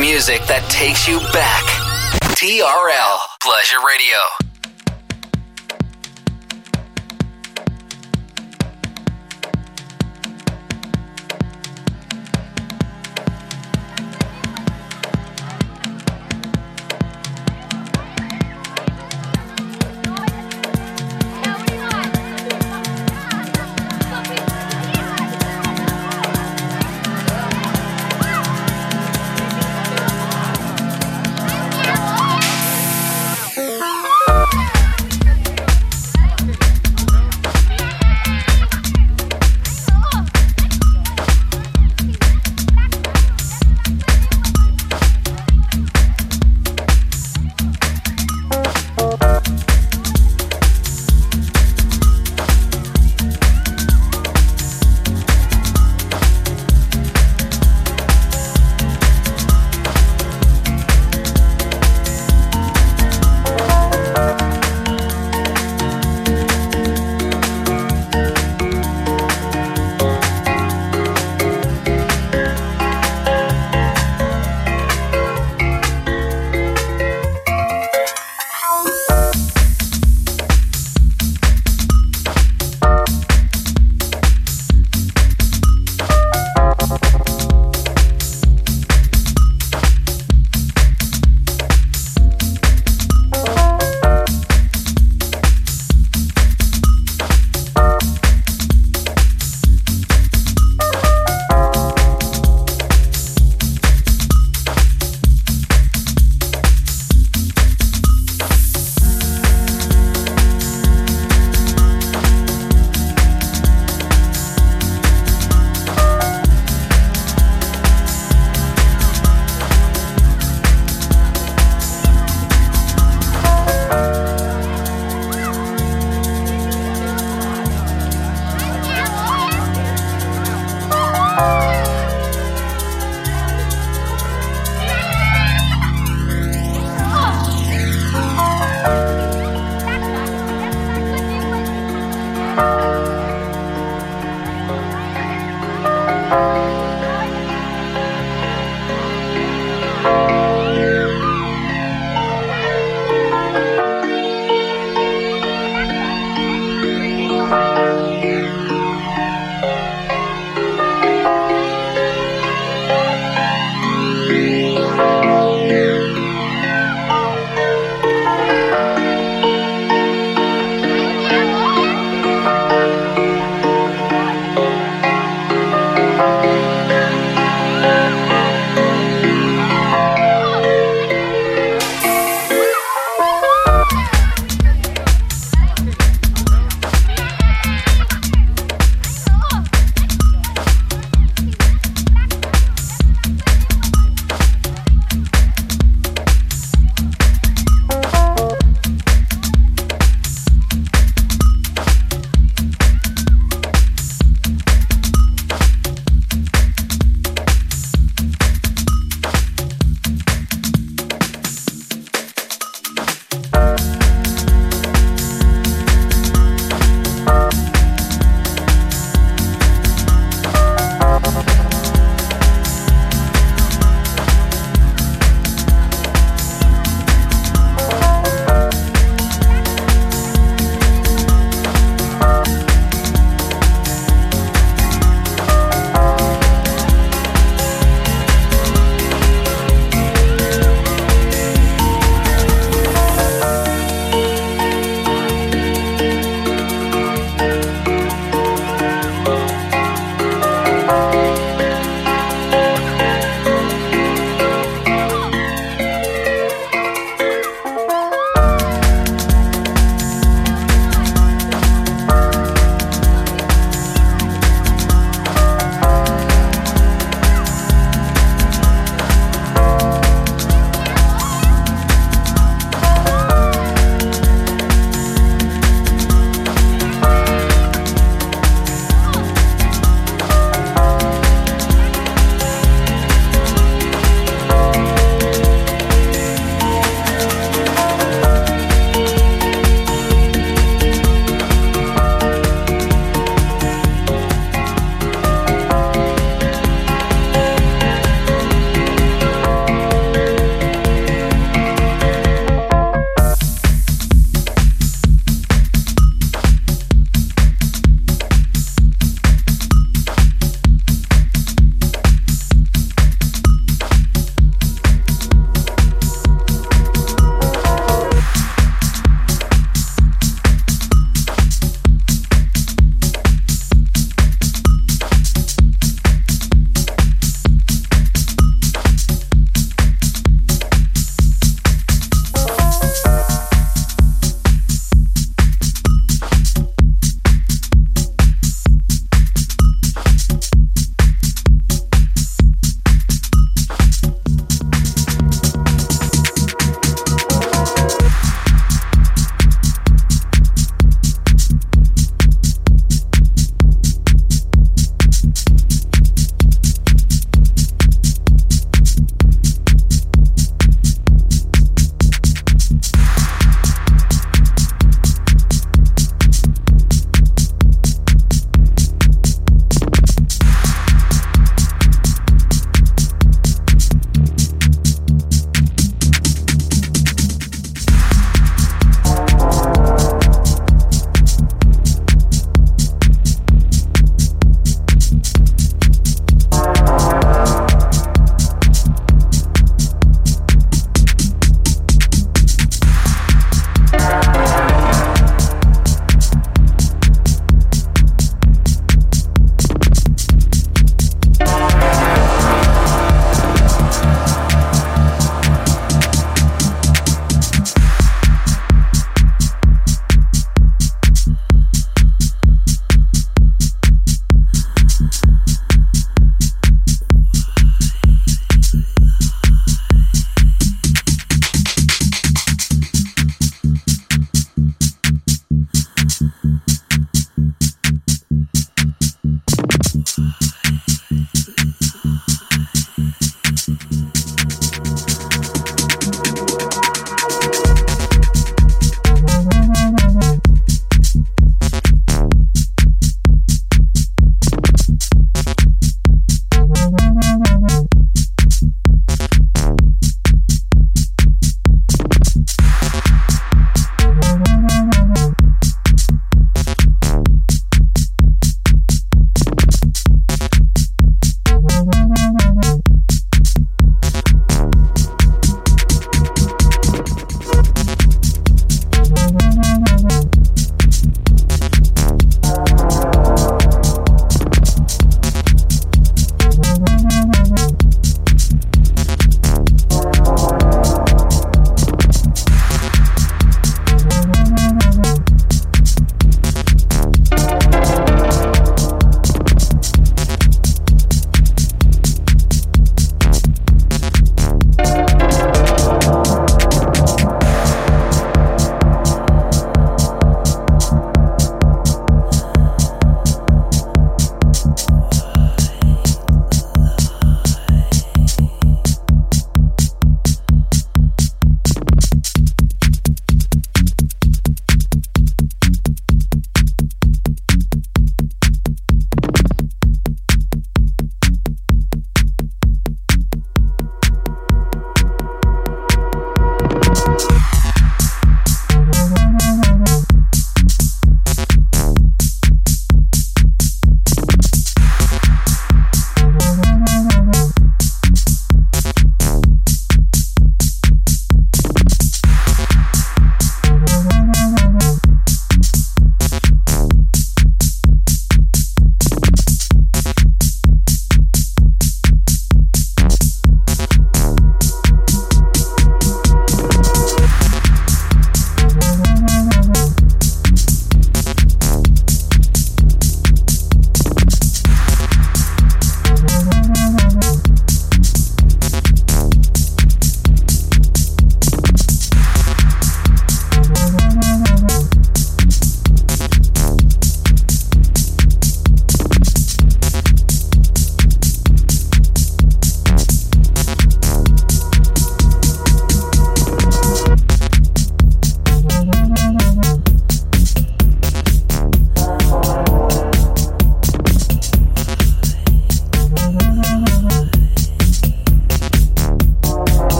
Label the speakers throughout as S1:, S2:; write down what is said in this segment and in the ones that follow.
S1: music that takes you back. TRL Pleasure Radio.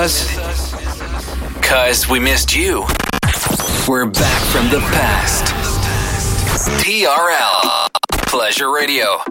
S2: us? Because we missed you. We're back from the past. TRL. Pleasure Radio.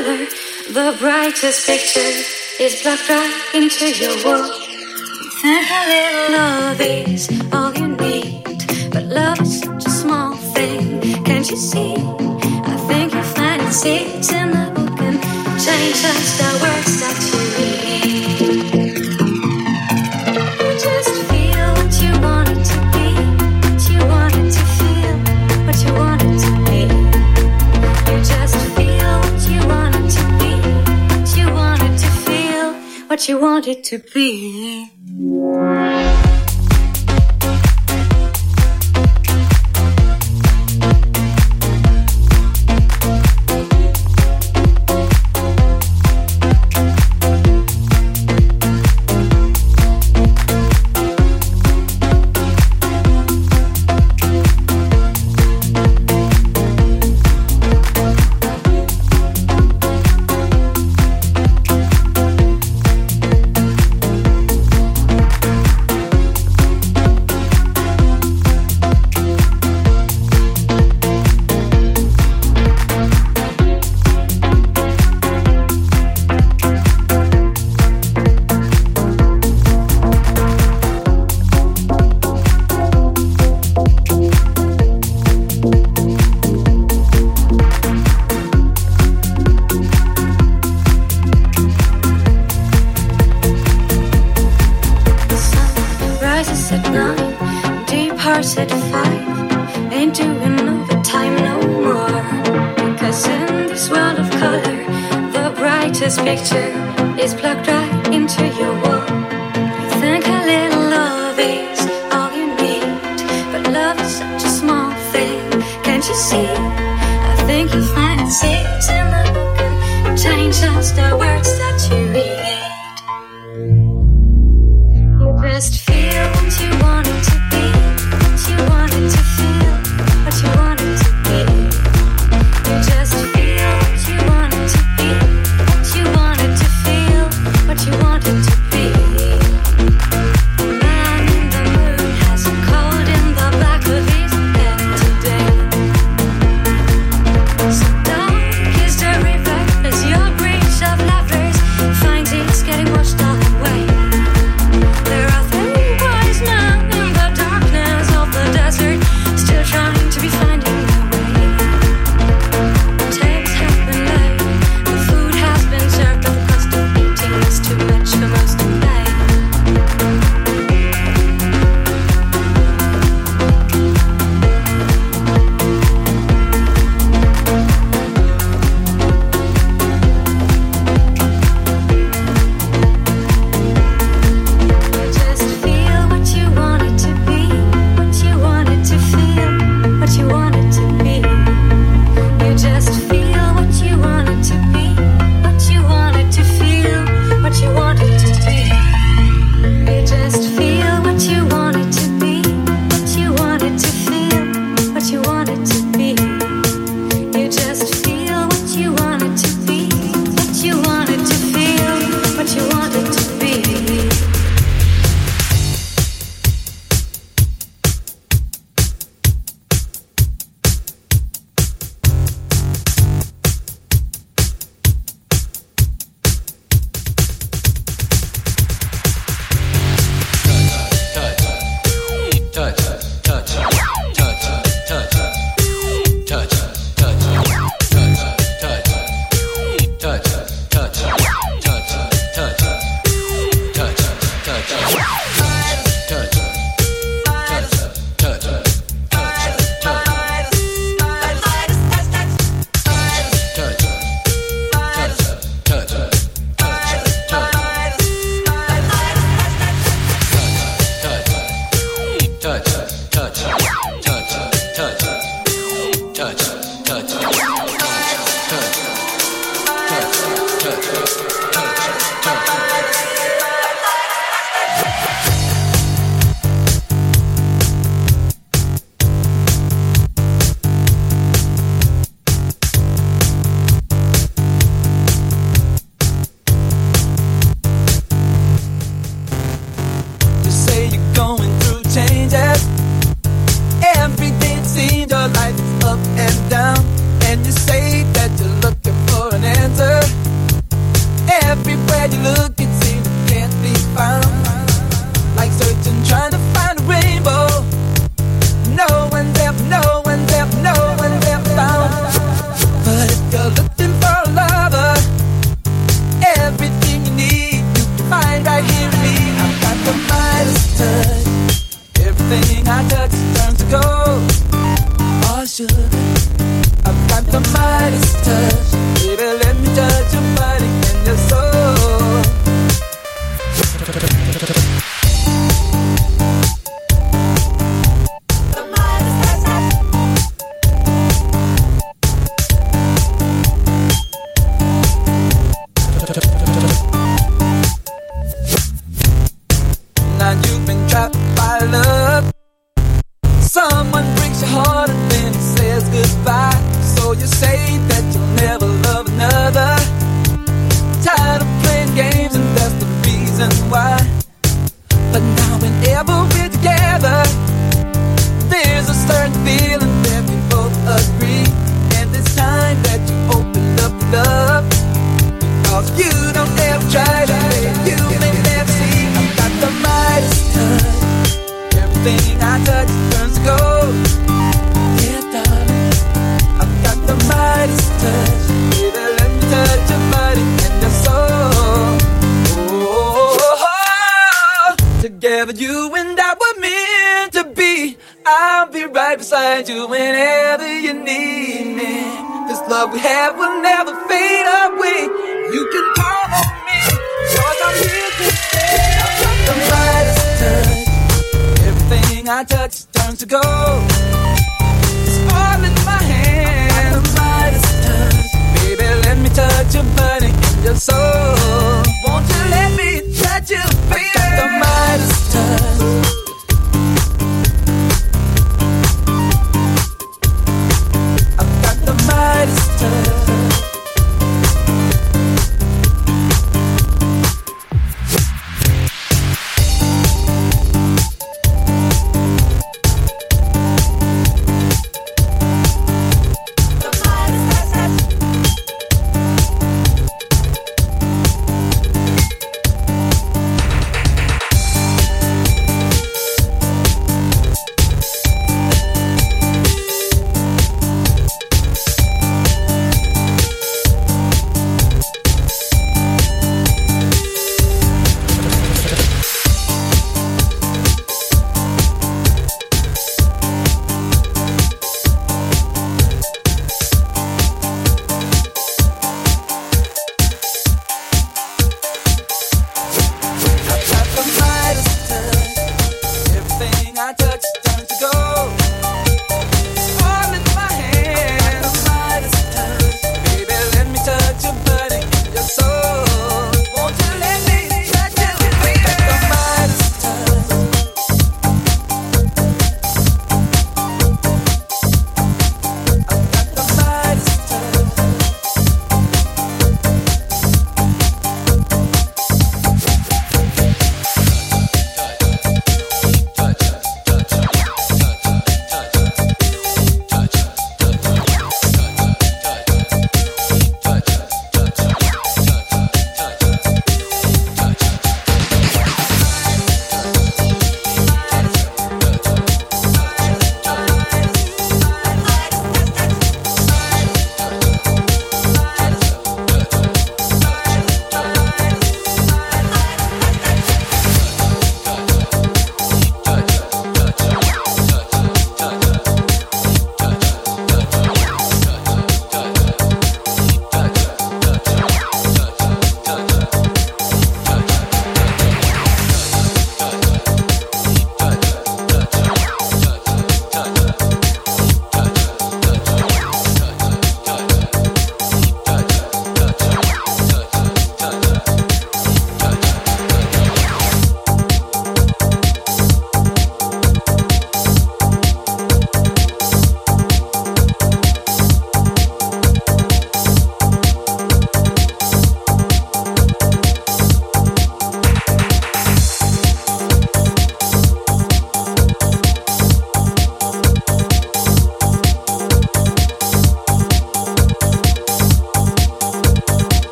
S2: The brightest picture is blocked right into your wall. Think a little love is all you need, but love is such a small thing. Can't you see? I think you find finding sits in the wanted to be.